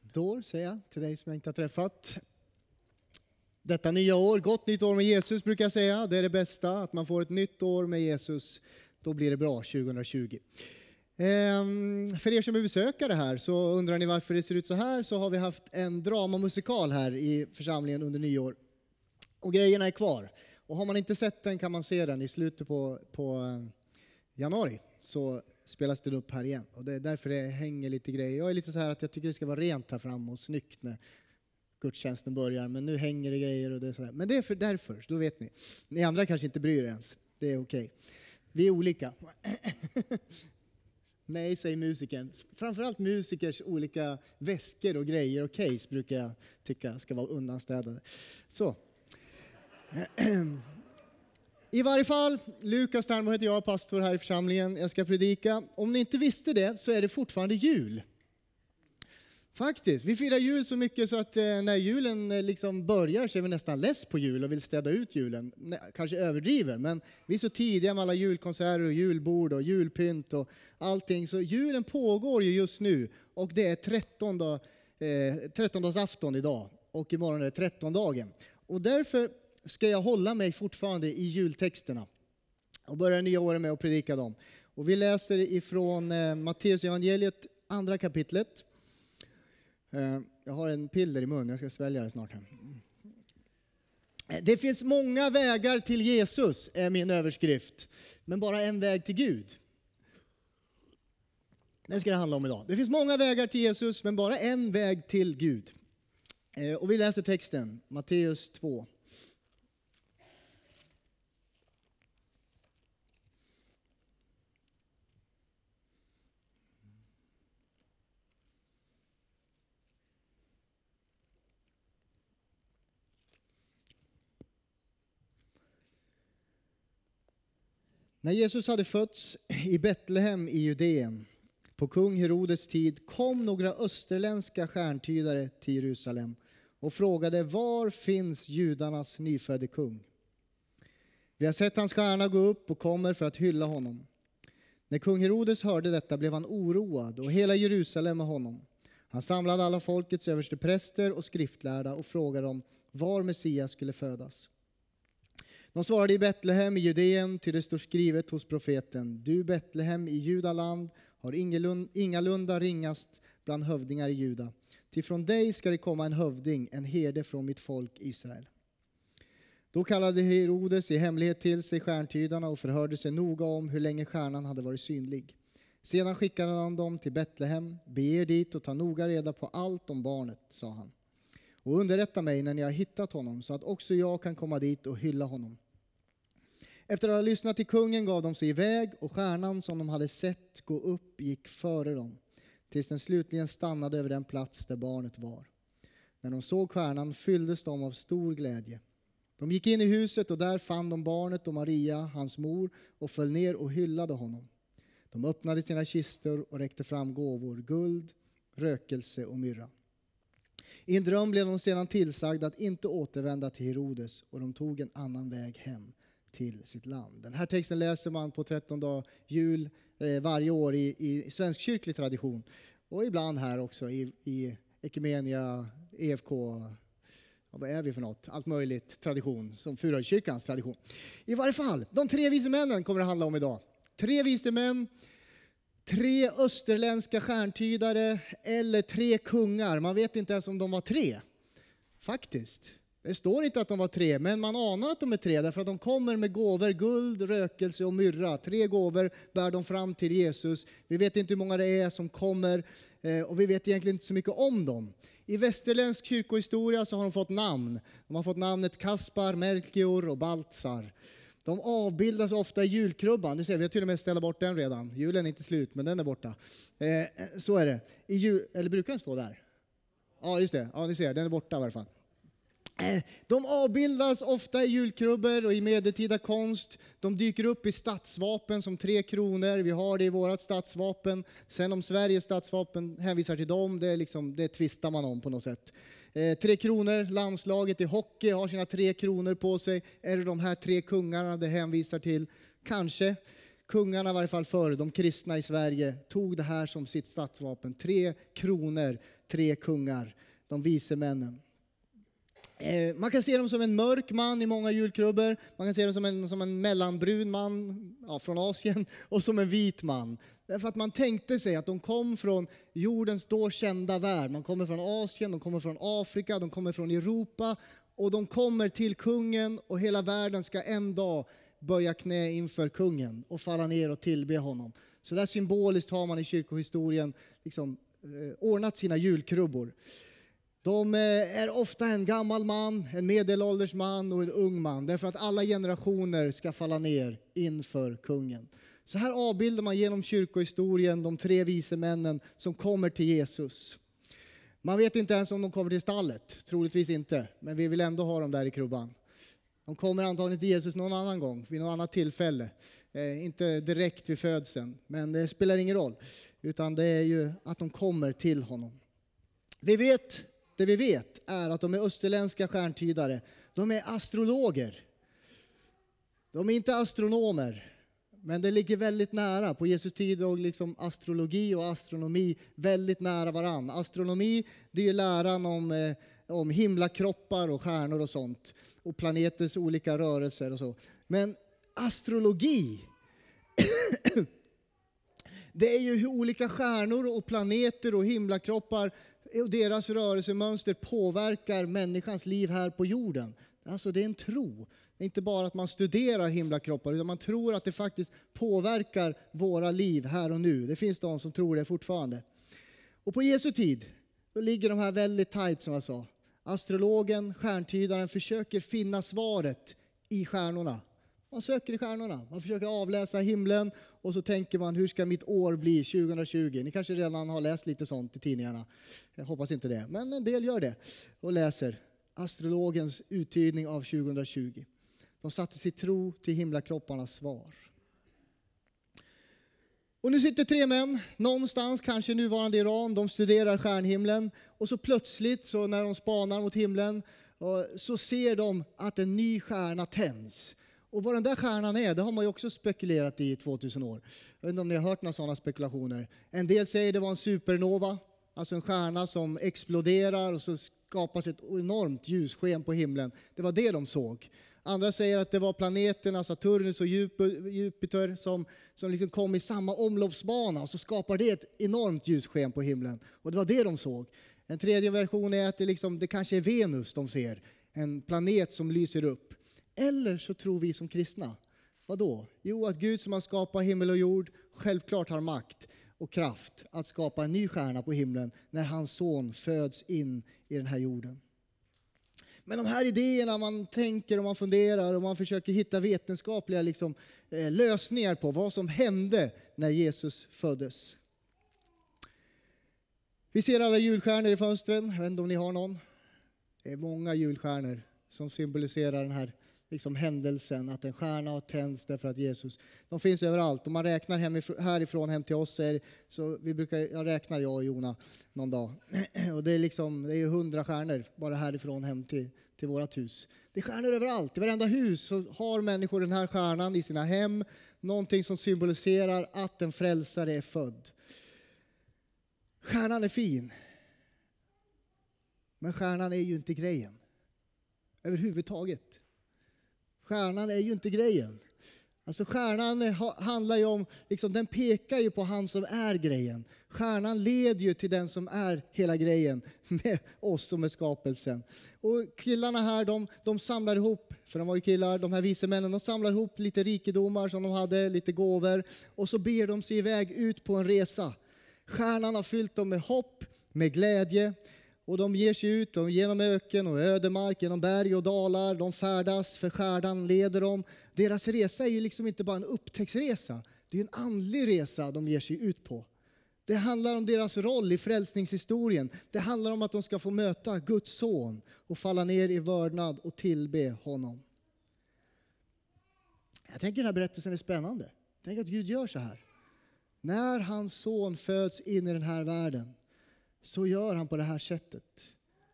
Dår, säger jag till dig som jag inte har träffat. Detta nya år, gott nytt år med Jesus brukar jag säga. Det är det bästa, att man får ett nytt år med Jesus. Då blir det bra 2020. Ehm, för er som är besökare här så undrar ni varför det ser ut så här så har vi haft en dramamusikal här i församlingen under nyår. Och grejerna är kvar. Och har man inte sett den kan man se den i slutet på, på eh, januari. Så spelas den upp här igen. Och det är därför det hänger lite grejer. Jag är lite så här att jag tycker det ska vara rent här framme och snyggt när gudstjänsten börjar. Men nu hänger det grejer och det är så här. Men det är för därför, då vet ni. Ni andra kanske inte bryr er ens. Det är okej. Okay. Vi är olika. Nej, säger musikern. Framförallt musikers olika väskor och grejer och case brukar jag tycka ska vara undanstädade. Så. I varje fall, Lukas Ternborg heter jag, pastor här i församlingen. Jag ska predika. Om ni inte visste det så är det fortfarande jul. Faktiskt. Vi firar jul så mycket så att eh, när julen eh, liksom börjar så är vi nästan less på jul och vill städa ut julen. Kanske överdriver, men vi är så tidiga med alla julkonserter och julbord och julpynt och allting. Så julen pågår ju just nu och det är 13, dag, eh, 13 idag och imorgon är det 13 dagen. Och därför ska jag hålla mig fortfarande i jultexterna och börja nya året med att predika dem. Och vi läser ifrån eh, Matteus evangeliet andra kapitlet. Eh, jag har en piller i munnen, jag ska svälja det snart. Här. Det finns många vägar till Jesus, är min överskrift, men bara en väg till Gud. Det ska det handla om idag. Det finns många vägar till Jesus, men bara en väg till Gud. Eh, och vi läser texten, Matteus 2. När Jesus hade fötts i Betlehem i Judeen på kung Herodes tid kom några österländska stjärntydare till Jerusalem och frågade var finns judarnas nyfödde kung? Vi har sett hans stjärna gå upp och kommer för att hylla honom. När kung Herodes hörde detta blev han oroad och hela Jerusalem med honom. Han samlade alla folkets överstepräster och skriftlärda och frågade dem var Messias skulle födas. De svarade i Betlehem i Judeen, ty det står skrivet hos profeten. Du Betlehem i Judaland har ingalunda ringast bland hövdingar i Juda. Ty från dig ska det komma en hövding, en herde från mitt folk Israel. Då kallade Herodes i hemlighet till sig stjärntydarna och förhörde sig noga om hur länge stjärnan hade varit synlig. Sedan skickade han dem till Betlehem. Bege er dit och ta noga reda på allt om barnet, sa han. Och underrätta mig när ni har hittat honom så att också jag kan komma dit och hylla honom. Efter att ha lyssnat till kungen gav de sig iväg och stjärnan som de hade sett gå upp gick före dem tills den slutligen stannade över den plats där barnet var. När de såg stjärnan fylldes de av stor glädje. De gick in i huset och där fann de barnet och Maria, hans mor, och föll ner och hyllade honom. De öppnade sina kistor och räckte fram gåvor, guld, rökelse och myrra. I en dröm blev de sedan tillsagda att inte återvända till Herodes och de tog en annan väg hem till sitt land. Den här texten läser man på 13 dag jul eh, varje år i, i svenskkyrklig tradition och ibland här också i, i Ekumenia, EFK, ja, vad är vi för något? Allt möjligt tradition, som Furukyrkans tradition. I varje fall, de tre vise männen kommer det handla om idag. Tre vise män, tre österländska stjärntydare eller tre kungar. Man vet inte ens om de var tre, faktiskt. Det står inte att de var tre, men man anar att de är tre därför att de kommer med gåvor, guld, rökelse och myrra. Tre gåvor bär de fram till Jesus. Vi vet inte hur många det är som kommer eh, och vi vet egentligen inte så mycket om dem. I västerländsk kyrkohistoria så har de fått namn. De har fått namnet Kaspar, Melchior och Baltzar. De avbildas ofta i julkrubban. Det ser, vi har till och med ställt bort den redan. Julen är inte slut, men den är borta. Eh, så är det. I jul, eller brukar den stå där? Ja, just det. Ja, ni ser, den är borta i alla fall. De avbildas ofta i julkrubbor och i medeltida konst. De dyker upp i statsvapen som tre kronor. Vi har det i vårt statsvapen. Sen om Sveriges statsvapen hänvisar till dem, det, liksom, det tvistar man om på något sätt. Eh, tre kronor, landslaget i hockey har sina tre kronor på sig. Är det de här tre kungarna det hänvisar till? Kanske. kungarna i varje fall förr, de kristna i Sverige, tog det här som sitt statsvapen. Tre kronor, tre kungar, de vise männen. Eh, man kan se dem som en mörk man i många julkrubbor, man kan se dem som en, som en mellanbrun man ja, från Asien och som en vit man. Därför att man tänkte sig att de kom från jordens då kända värld. Man kommer från Asien, de kommer från Afrika, de kommer från Europa och de kommer till kungen och hela världen ska en dag böja knä inför kungen och falla ner och tillbe honom. Så där symboliskt har man i kyrkohistorien liksom, eh, ordnat sina julkrubbor. De eh, är ofta en gammal man, en medelålders man och en ung man därför att alla generationer ska falla ner inför kungen. Så här avbildar man genom kyrkohistorien de tre vise männen som kommer till Jesus. Man vet inte ens om de kommer till stallet, troligtvis inte, men vi vill ändå ha dem där i krubban. De kommer antagligen till Jesus någon annan gång, vid något annat tillfälle. Eh, inte direkt vid födseln, men det spelar ingen roll. Utan det är ju att de kommer till honom. Vi vet, det vi vet är att de är österländska stjärntydare. De är astrologer. De är inte astronomer. Men det ligger väldigt nära. På Jesu tid låg liksom astrologi och astronomi väldigt nära varann. Astronomi det är läran om, eh, om himlakroppar och stjärnor och sånt. Och planeters olika rörelser och så. Men astrologi, det är ju hur olika stjärnor och planeter och himlakroppar och deras rörelsemönster påverkar människans liv här på jorden. Alltså det är en tro. Det är inte bara att man studerar himlakroppar, utan man tror att det faktiskt påverkar våra liv här och nu. Det finns de som tror det fortfarande. Och på Jesu tid, då ligger de här väldigt tajt som jag sa. Astrologen, stjärntydaren försöker finna svaret i stjärnorna. Man söker i stjärnorna, man försöker avläsa himlen och så tänker man hur ska mitt år bli 2020? Ni kanske redan har läst lite sånt i tidningarna. Jag hoppas inte det, men en del gör det och läser astrologens uttydning av 2020. De satte sin tro till himlakropparnas svar. Och nu sitter tre män någonstans, kanske nuvarande Iran, de studerar stjärnhimlen och så plötsligt så när de spanar mot himlen så ser de att en ny stjärna tänds. Och vad den där stjärnan är, det har man ju också spekulerat i i 2000 år. Jag vet inte om ni har hört några sådana spekulationer. En del säger det var en supernova, alltså en stjärna som exploderar och så skapas ett enormt ljussken på himlen. Det var det de såg. Andra säger att det var planeterna Saturnus och Jupiter som, som liksom kom i samma omloppsbana och så skapar det ett enormt ljussken på himlen. Och det var det de såg. En tredje version är att det, liksom, det kanske är Venus de ser, en planet som lyser upp. Eller så tror vi som kristna, vadå? Jo, att Gud som har skapat himmel och jord självklart har makt och kraft att skapa en ny stjärna på himlen när hans son föds in i den här jorden. Men de här idéerna man tänker och man funderar och man försöker hitta vetenskapliga liksom, eh, lösningar på vad som hände när Jesus föddes. Vi ser alla julstjärnor i fönstren. Jag vet inte om ni har någon. Det är många julstjärnor som symboliserar den här liksom händelsen, att en stjärna har tänts därför att Jesus... De finns överallt. Om man räknar hemifrån, härifrån hem till oss, är, så vi brukar, jag räknar jag och Jona någon dag. Och det är liksom, det är hundra stjärnor bara härifrån hem till, till vårt hus. Det är stjärnor överallt. I varenda hus så har människor den här stjärnan i sina hem. Någonting som symboliserar att en frälsare är född. Stjärnan är fin. Men stjärnan är ju inte grejen. Överhuvudtaget. Stjärnan är ju inte grejen. Alltså stjärnan handlar ju om, liksom, den pekar ju på han som är grejen. Stjärnan leder ju till den som är hela grejen med oss och med skapelsen. Och killarna här, de, de samlar ihop, för de var ju killar, de här vise männen, de samlar ihop lite rikedomar som de hade, lite gåvor. Och så ber de sig iväg ut på en resa. Stjärnan har fyllt dem med hopp, med glädje. Och de ger sig ut genom öken och ödemark, genom berg och dalar. De färdas, för skärdan leder dem. Deras resa är ju liksom inte bara en upptäcktsresa. Det är en andlig resa de ger sig ut på. Det handlar om deras roll i frälsningshistorien. Det handlar om att de ska få möta Guds son och falla ner i vördnad och tillbe honom. Jag tänker den här berättelsen är spännande. Tänk att Gud gör så här. När hans son föds in i den här världen så gör han på det här sättet.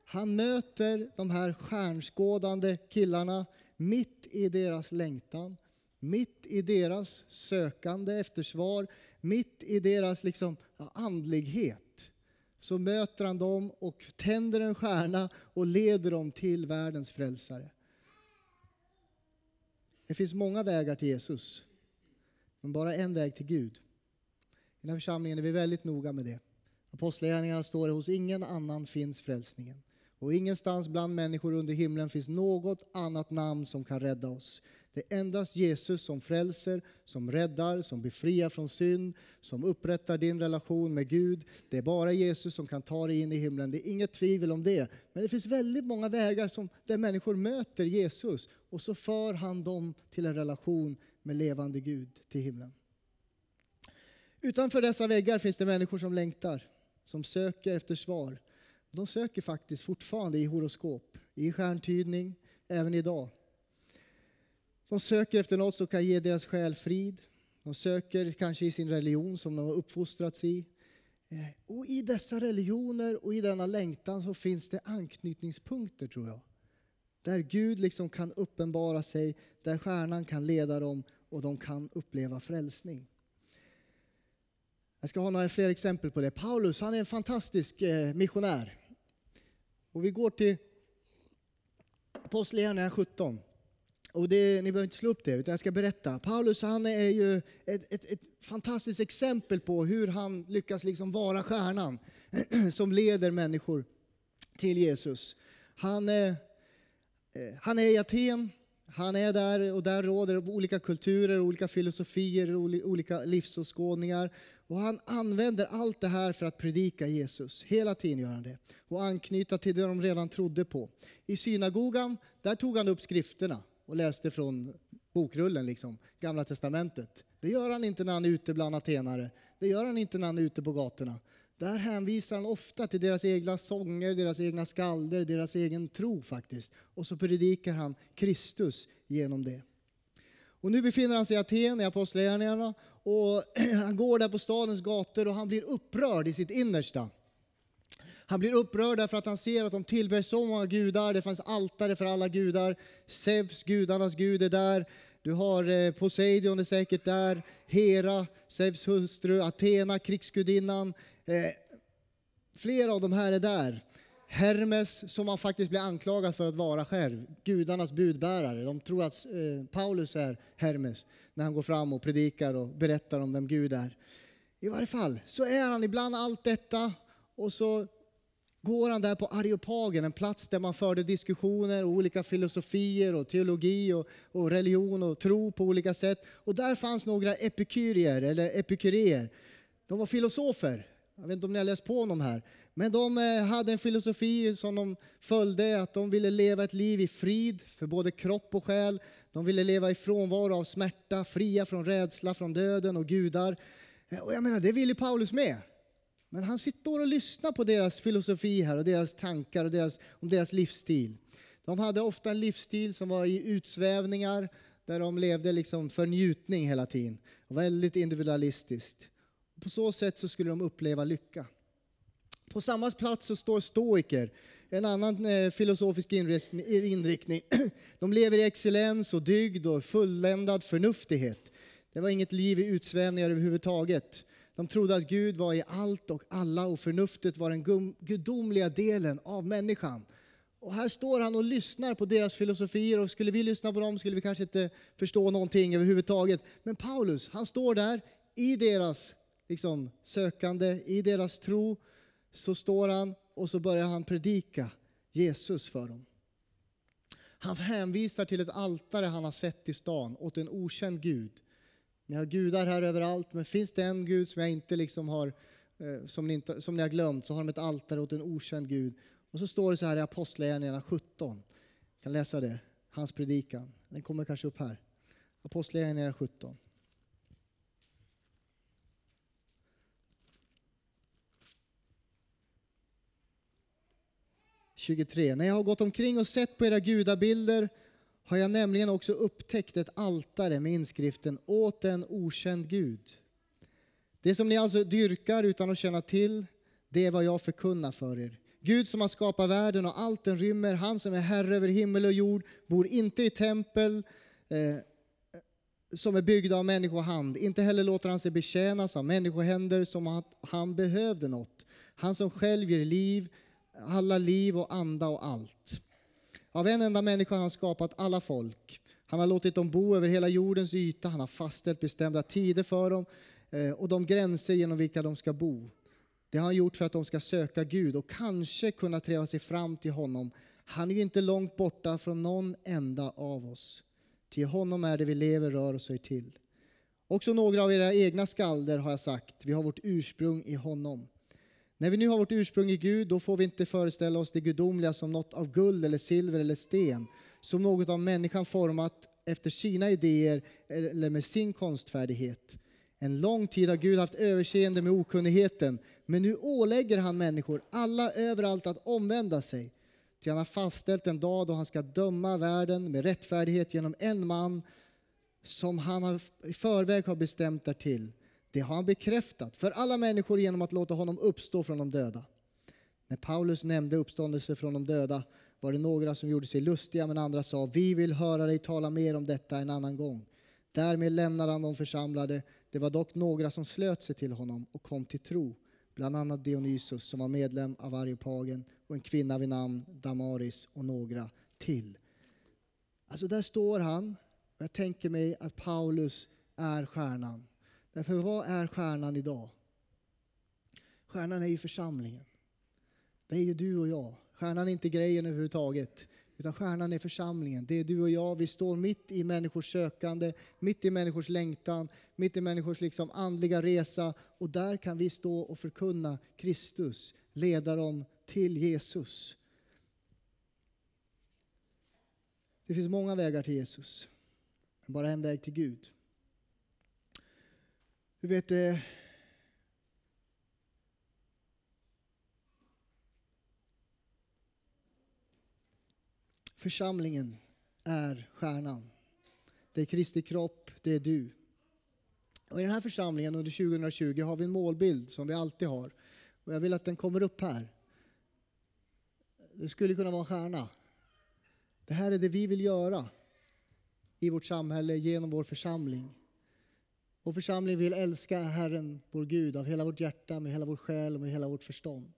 Han möter de här stjärnskådande killarna mitt i deras längtan, Mitt i deras sökande efter svar, mitt i deras liksom, andlighet, så möter han dem och tänder en stjärna och leder dem till världens frälsare. Det finns många vägar till Jesus, men bara en väg till Gud. I den här församlingen är vi väldigt noga med det. Apostlagärningarna står det, hos ingen annan finns frälsningen. Och ingenstans bland människor under himlen finns något annat namn som kan rädda oss. Det är endast Jesus som frälser, som räddar, som befriar från synd, som upprättar din relation med Gud. Det är bara Jesus som kan ta dig in i himlen. Det är inget tvivel om det. Men det finns väldigt många vägar som, där människor möter Jesus och så för han dem till en relation med levande Gud till himlen. Utanför dessa väggar finns det människor som längtar, som söker efter svar. De söker faktiskt fortfarande i horoskop, i stjärntydning, även idag. De söker efter något som kan ge deras själ frid. De söker kanske i sin religion som de har uppfostrats i. Eh, och i dessa religioner och i denna längtan så finns det anknytningspunkter tror jag. Där Gud liksom kan uppenbara sig, där stjärnan kan leda dem och de kan uppleva frälsning. Jag ska ha några fler exempel på det. Paulus han är en fantastisk eh, missionär. Och vi går till Apostlagärningarna 17. Och det, ni behöver inte slå upp det, utan jag ska berätta. Paulus han är ju ett, ett, ett fantastiskt exempel på hur han lyckas liksom vara stjärnan som leder människor till Jesus. Han är, eh, han är i Aten, han är där och där råder olika kulturer, olika filosofier, olika livsåskådningar. Och han använder allt det här för att predika Jesus. Hela tiden gör han det. Och anknyta till det de redan trodde på. I synagogan, där tog han upp skrifterna och läste från bokrullen, liksom, Gamla Testamentet. Det gör han inte när han är ute bland atenare. Det gör han inte när han är ute på gatorna. Där hänvisar han ofta till deras egna sånger, deras egna skalder, deras egen tro faktiskt. Och så predikar han Kristus genom det. Och nu befinner han sig i Aten i Apostlagärningarna och han går där på stadens gator och han blir upprörd i sitt innersta. Han blir upprörd därför att han ser att de tillber så många gudar. Det fanns altare för alla gudar. Zeus, gudarnas gud, är där. Du har eh, Poseidon är säkert där. Hera, Zeus hustru. Athena, krigsgudinnan. Eh, flera av de här är där. Hermes, som man faktiskt blir anklagad för att vara själv, gudarnas budbärare. De tror att eh, Paulus är Hermes när han går fram och predikar och berättar om vem Gud är. I varje fall så är han ibland allt detta och så går han där på Areopagen, en plats där man förde diskussioner och olika filosofier och teologi och, och religion och tro på olika sätt. Och där fanns några epikyrier, eller epikureer. De var filosofer. Jag vet inte om ni har läst på honom. här. Men de eh, hade en filosofi som de följde, att de ville leva ett liv i frid för både kropp och själ. De ville leva i frånvaro av smärta, fria från rädsla, från döden och gudar. Eh, och jag menar, det ville Paulus med. Men han sitter och lyssnar på deras filosofi här och deras tankar och deras, om deras livsstil. De hade ofta en livsstil som var i utsvävningar där de levde liksom för njutning hela tiden. Väldigt individualistiskt. På så sätt så skulle de uppleva lycka. På samma plats så står stoiker, en annan eh, filosofisk inriktning. De lever i excellens och dygd och fulländad förnuftighet. Det var inget liv i utsvävningar överhuvudtaget. De trodde att Gud var i allt och alla och förnuftet var den gudomliga delen av människan. Och här står han och lyssnar på deras filosofier och skulle vi lyssna på dem skulle vi kanske inte förstå någonting överhuvudtaget. Men Paulus, han står där i deras liksom, sökande, i deras tro, så står han och så börjar han predika Jesus för dem. Han hänvisar till ett altare han har sett i stan åt en okänd Gud. Ni har gudar här överallt, men finns det en Gud som jag inte liksom har, eh, som ni, inte, som ni har glömt, så har de ett altare åt en okänd Gud. Och så står det så här i Apostlagärningarna 17. Jag kan läsa det, hans predikan. Den kommer kanske upp här. Apostlagärningarna 17. 23. När jag har gått omkring och sett på era gudabilder har jag nämligen också upptäckt ett altare med inskriften åt en okänd Gud. Det som ni alltså dyrkar utan att känna till, det är vad jag förkunnar för er. Gud som har skapat världen och allt den rymmer, han som är herre över himmel och jord, bor inte i tempel, eh, som är byggda av människohand. Inte heller låter han sig betjänas av människohänder som att han behövde något. Han som själv ger liv, alla liv och anda och allt. Av en enda människa har han skapat alla folk. Han har låtit dem bo över hela jordens yta. Han har fastställt bestämda tider för dem eh, och de gränser genom vilka de ska bo. Det har han gjort för att de ska söka Gud och kanske kunna träva sig fram till honom. Han är ju inte långt borta från någon enda av oss. Till honom är det vi lever, rör oss och är till. Också några av era egna skalder har jag sagt, vi har vårt ursprung i honom. När vi nu har vårt ursprung i Gud, då får vi inte föreställa oss det gudomliga som något av guld eller silver eller sten, som något av människan format efter sina idéer eller med sin konstfärdighet. En lång tid har Gud haft överseende med okunnigheten, men nu ålägger han människor, alla överallt, att omvända sig. Ty han har fastställt en dag då han ska döma världen med rättfärdighet genom en man som han i förväg har bestämt därtill. Det har han bekräftat för alla människor genom att låta honom uppstå från de döda. När Paulus nämnde uppståndelse från de döda var det några som gjorde sig lustiga men andra sa vi vill höra dig tala mer om detta en annan gång. Därmed lämnade han de församlade. Det var dock några som slöt sig till honom och kom till tro bland annat Dionysos som var medlem av Areopagen och en kvinna vid namn Damaris och några till. Alltså där står han och jag tänker mig att Paulus är stjärnan. Därför vad är stjärnan idag? Stjärnan är ju församlingen. Det är ju du och jag. Stjärnan är inte grejen överhuvudtaget. Utan stjärnan är församlingen. Det är du och jag. Vi står mitt i människors sökande, mitt i människors längtan, mitt i människors liksom andliga resa. Och där kan vi stå och förkunna Kristus, leda dem till Jesus. Det finns många vägar till Jesus, men bara en väg till Gud. Du vet, eh, Församlingen är stjärnan. Det är Kristi kropp, det är du. Och I den här församlingen under 2020 har vi en målbild som vi alltid har. Och jag vill att den kommer upp här. Det skulle kunna vara en stjärna. Det här är det vi vill göra i vårt samhälle genom vår församling. Vår församling vill älska Herren, vår Gud, av hela vårt hjärta, med hela vår själ och med hela vårt förstånd.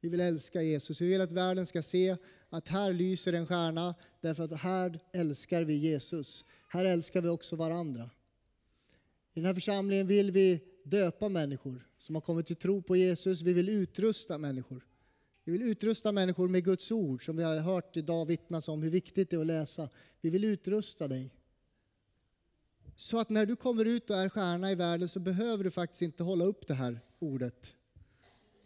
Vi vill älska Jesus. Vi vill att världen ska se att här lyser en stjärna därför att här älskar vi Jesus. Här älskar vi också varandra. I den här församlingen vill vi döpa människor som har kommit till tro på Jesus. Vi vill utrusta människor. Vi vill utrusta människor med Guds ord som vi har hört idag vittnas om hur viktigt det är att läsa. Vi vill utrusta dig. Så att när du kommer ut och är stjärna i världen så behöver du faktiskt inte hålla upp det här ordet.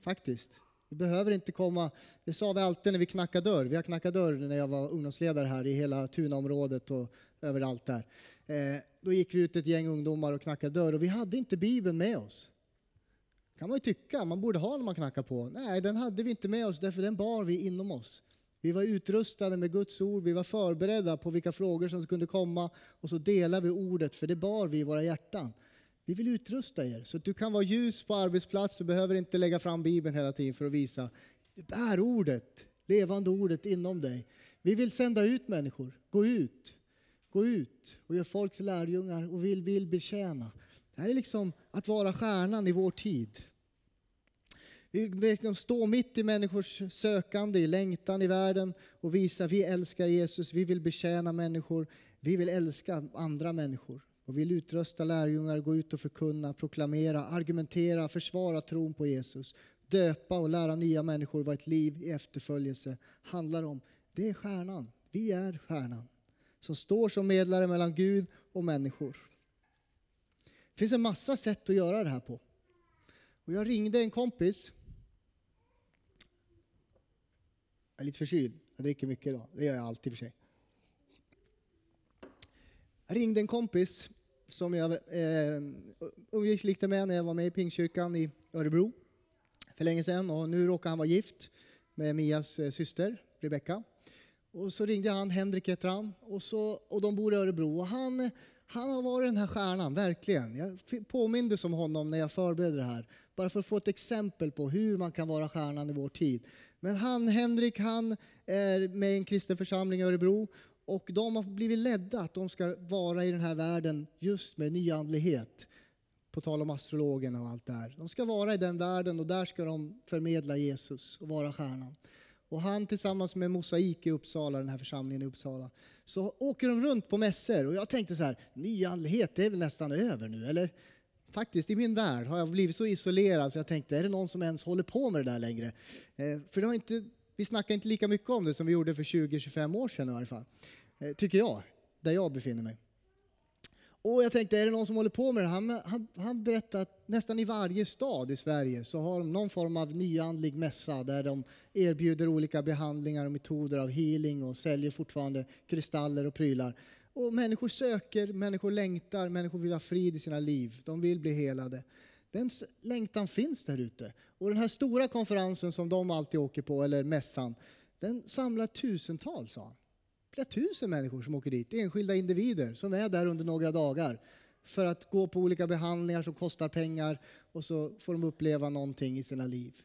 Faktiskt. Du behöver inte komma, det sa vi alltid när vi knackade dörr. Vi har knackat dörr när jag var ungdomsledare här i hela Tunaområdet och överallt där. Eh, då gick vi ut ett gäng ungdomar och knackade dörr och vi hade inte Bibeln med oss. kan man ju tycka, man borde ha när man knackar på. Nej, den hade vi inte med oss därför den bar vi inom oss. Vi var utrustade med Guds ord, vi var förberedda på vilka frågor som kunde komma och så delade vi ordet för det bar vi i våra hjärtan. Vi vill utrusta er så att du kan vara ljus på arbetsplats. Du behöver inte lägga fram Bibeln hela tiden för att visa. Du bär ordet, levande ordet inom dig. Vi vill sända ut människor. Gå ut. Gå ut och gör folk till lärjungar och vill, vill betjäna. Det här är liksom att vara stjärnan i vår tid. Vi står stå mitt i människors sökande, i längtan i världen och visa att vi älskar Jesus, vi vill betjäna människor, vi vill älska andra människor och vill utrusta lärjungar, gå ut och förkunna, proklamera, argumentera, försvara tron på Jesus, döpa och lära nya människor vad ett liv i efterföljelse handlar om. Det är stjärnan. Vi är stjärnan som står som medlare mellan Gud och människor. Det finns en massa sätt att göra det här på. Och jag ringde en kompis. Jag är lite förkyld. Jag dricker mycket idag. Det gör jag alltid för sig. Jag ringde en kompis som jag eh, umgicks lite med när jag var med i Pingstkyrkan i Örebro för länge sedan. Och nu råkar han vara gift med Mias eh, syster Rebecka. Och så ringde han, Henrik heter han, och, så, och de bor i Örebro. Och han, han har varit den här stjärnan, verkligen. Jag påmindes om honom när jag förberedde det här. Bara för att få ett exempel på hur man kan vara stjärnan i vår tid. Men han, Henrik, han är med i en kristen församling i Örebro Och de har blivit ledda att de ska vara i den här världen just med nyandlighet. På tal om astrologerna och allt det här. De ska vara i den världen och där ska de förmedla Jesus och vara stjärnan. Och han tillsammans med Mosaik i Uppsala, den här församlingen i Uppsala, så åker de runt på mässor. Och jag tänkte så här, nyandlighet det är väl nästan över nu, eller? Faktiskt, i min värld har jag blivit så isolerad så jag tänkte, är det någon som ens håller på med det där längre? Eh, för det har inte, vi snackar inte lika mycket om det som vi gjorde för 20-25 år sedan i alla fall. Eh, tycker jag, där jag befinner mig. Och jag tänkte, är det någon som håller på med det? Han, han, han berättade att nästan i varje stad i Sverige så har de någon form av nyandlig mässa där de erbjuder olika behandlingar och metoder av healing och säljer fortfarande kristaller och prylar. Och människor söker, människor längtar, människor vill ha frid i sina liv. De vill bli helade. Den längtan finns där ute. Och den här stora konferensen som de alltid åker på, eller mässan, den samlar tusentals, sa han flera tusen människor som åker dit, enskilda individer som är där under några dagar för att gå på olika behandlingar som kostar pengar och så får de uppleva någonting i sina liv.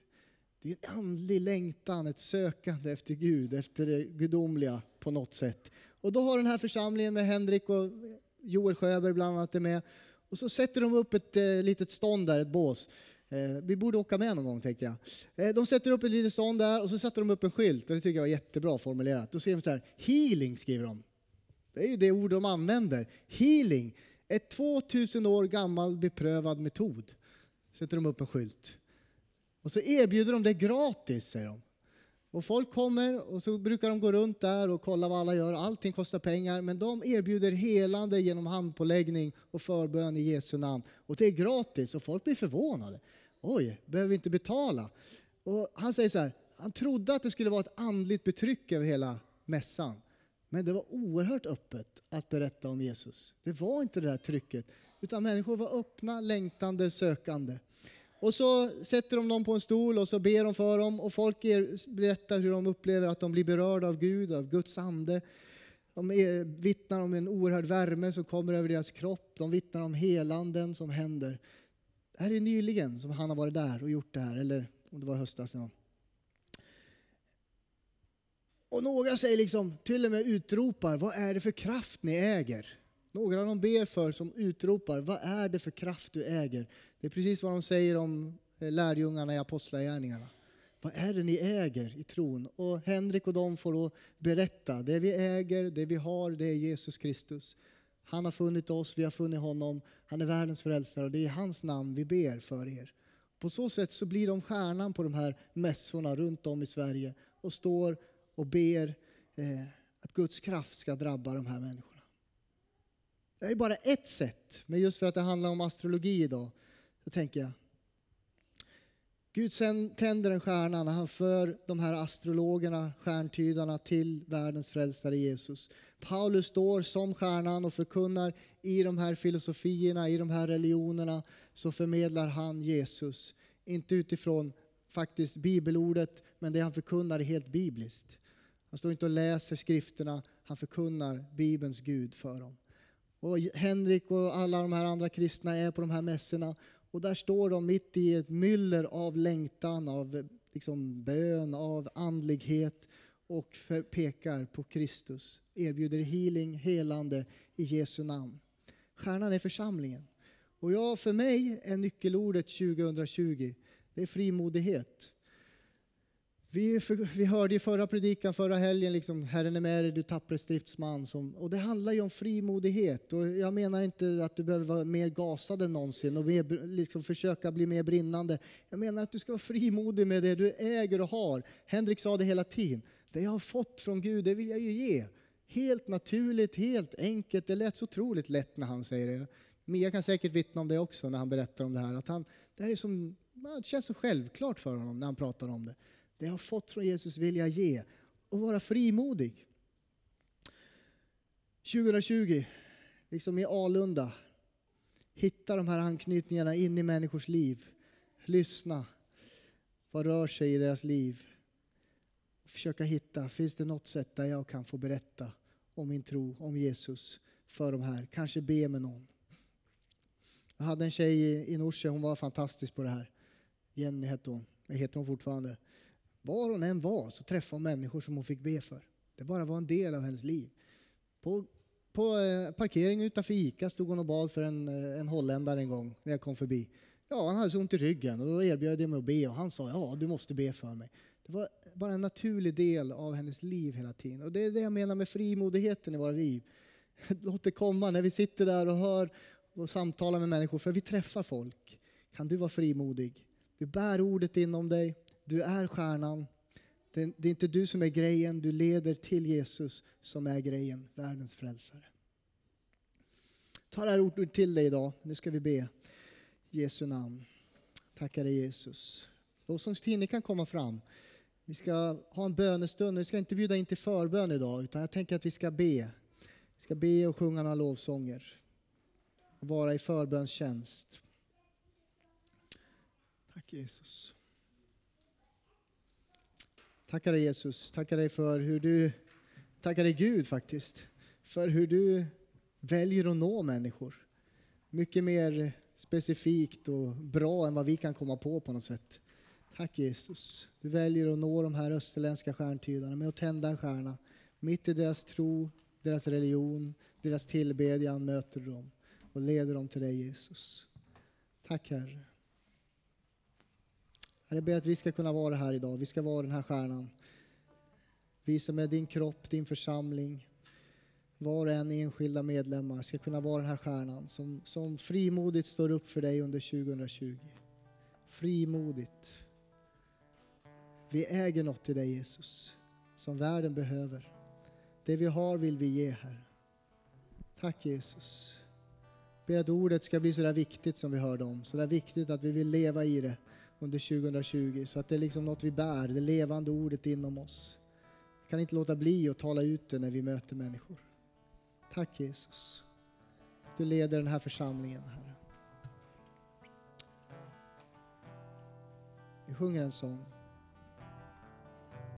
Det är en andlig längtan, ett sökande efter Gud, efter det gudomliga på något sätt. Och då har den här församlingen med Henrik och Joel Sjöberg bland annat är med. Och så sätter de upp ett eh, litet stånd där, ett bås. Eh, vi borde åka med någon gång tänkte jag. Eh, de sätter upp ett litet stånd där och så sätter de upp en skylt och det tycker jag var jättebra formulerat. Då ser de så här, healing skriver de. Det är ju det ord de använder. Healing, ett 2000 år gammal beprövad metod. Sätter de upp en skylt. Och så erbjuder de det gratis säger de. Och folk kommer och så brukar de gå runt där och kolla vad alla gör. Allting kostar pengar men de erbjuder helande genom handpåläggning och förbön i Jesu namn. Och det är gratis och folk blir förvånade. Oj, behöver vi inte betala? Och han säger så här, han trodde att det skulle vara ett andligt betryck över hela mässan. Men det var oerhört öppet att berätta om Jesus. Det var inte det där trycket, utan människor var öppna, längtande, sökande. Och så sätter de dem på en stol och så ber de för dem och folk berättar hur de upplever att de blir berörda av Gud, av Guds ande. De vittnar om en oerhörd värme som kommer över deras kropp. De vittnar om helanden som händer. Det här är nyligen som han har varit där och gjort det här, eller om det var höstas. Ja. Och några säger liksom, till och med utropar, vad är det för kraft ni äger? Några de ber för som utropar, vad är det för kraft du äger? Det är precis vad de säger om eh, lärjungarna i Apostlagärningarna. Vad är det ni äger i tron? Och Henrik och de får då berätta, det vi äger, det vi har, det är Jesus Kristus. Han har funnit oss, vi har funnit honom, han är världens frälsare och det är i hans namn vi ber för er. På så sätt så blir de stjärnan på de här mässorna runt om i Sverige och står och ber eh, att Guds kraft ska drabba de här människorna. Det är bara ett sätt, men just för att det handlar om astrologi idag, så tänker jag. Gud tänder en stjärna när han för de här astrologerna, stjärntydarna till världens frälsare Jesus. Paulus står som stjärnan och förkunnar i de här filosofierna, i de här religionerna, så förmedlar han Jesus. Inte utifrån faktiskt bibelordet, men det han förkunnar är helt bibliskt. Han står inte och läser skrifterna, han förkunnar Bibelns Gud för dem. Och Henrik och alla de här andra kristna är på de här mässorna. Och där står de mitt i ett myller av längtan, av liksom bön, av andlighet och pekar på Kristus. Erbjuder healing, helande i Jesu namn. Stjärnan är församlingen. Och ja, för mig är nyckelordet 2020, det är frimodighet. Vi, vi hörde i förra predikan förra helgen, liksom, Herren är med dig, du tappre stridsman. Som, och det handlar ju om frimodighet. Och jag menar inte att du behöver vara mer gasad än någonsin och mer, liksom, försöka bli mer brinnande. Jag menar att du ska vara frimodig med det du äger och har. Henrik sa det hela tiden. Det jag har fått från Gud, det vill jag ju ge. Helt naturligt, helt enkelt. Det lät så otroligt lätt när han säger det. Mia kan säkert vittna om det också när han berättar om det här. Att han, det, här är som, det känns så självklart för honom när han pratar om det. Det jag har fått från Jesus vill jag ge och vara frimodig. 2020, liksom i Alunda, hitta de här anknytningarna in i människors liv. Lyssna. Vad rör sig i deras liv? Försöka hitta, finns det något sätt där jag kan få berätta om min tro, om Jesus för de här? Kanske be med någon. Jag hade en tjej i Norsjö, hon var fantastisk på det här. Jenny hette hon, det heter hon fortfarande. Var hon än var så träffade hon människor som hon fick be för. Det bara var en del av hennes liv. På, på eh, parkeringen utanför Ica stod hon och bad för en, eh, en holländare en gång när jag kom förbi. Ja, han hade så ont i ryggen och då erbjöd jag mig att be och han sa ja, du måste be för mig. Det var bara en naturlig del av hennes liv hela tiden. Och det är det jag menar med frimodigheten i våra liv. Låt det komma när vi sitter där och hör och samtalar med människor, för vi träffar folk. Kan du vara frimodig? Du bär ordet inom dig, du är stjärnan. Det är inte du som är grejen, du leder till Jesus som är grejen, världens frälsare. Ta det här ordet till dig idag, nu ska vi be. Jesu namn. Tackar dig Jesus. Lovsångsteam, ni kan komma fram. Vi ska ha en bönestund, vi ska inte bjuda in till förbön idag, utan jag tänker att vi ska be. Vi ska be och sjunga några lovsånger. Och vara i förbönstjänst. Tack Jesus. Tackar dig Jesus, tackar dig för hur du, tackar dig Gud faktiskt, för hur du väljer att nå människor. Mycket mer specifikt och bra än vad vi kan komma på på något sätt. Tack Jesus. Du väljer att nå de här österländska stjärntydarna med att tända en stjärna. Mitt i deras tro, deras religion, deras tillbedjan möter du dem och leder dem till dig Jesus. Tack Herre. Herre, ber att vi ska kunna vara här idag. Vi ska vara den här stjärnan. Vi som är din kropp, din församling, var och en enskilda medlemmar ska kunna vara den här stjärnan som, som frimodigt står upp för dig under 2020. Frimodigt. Vi äger något i dig Jesus, som världen behöver. Det vi har vill vi ge Herre. Tack Jesus. Ber att ordet ska bli så där viktigt som vi hörde om, så där viktigt att vi vill leva i det under 2020 så att det är liksom något vi bär, det levande ordet inom oss. Vi kan inte låta bli att tala ut det när vi möter människor. Tack Jesus. Du leder den här församlingen, Herre. Vi sjunger en sång.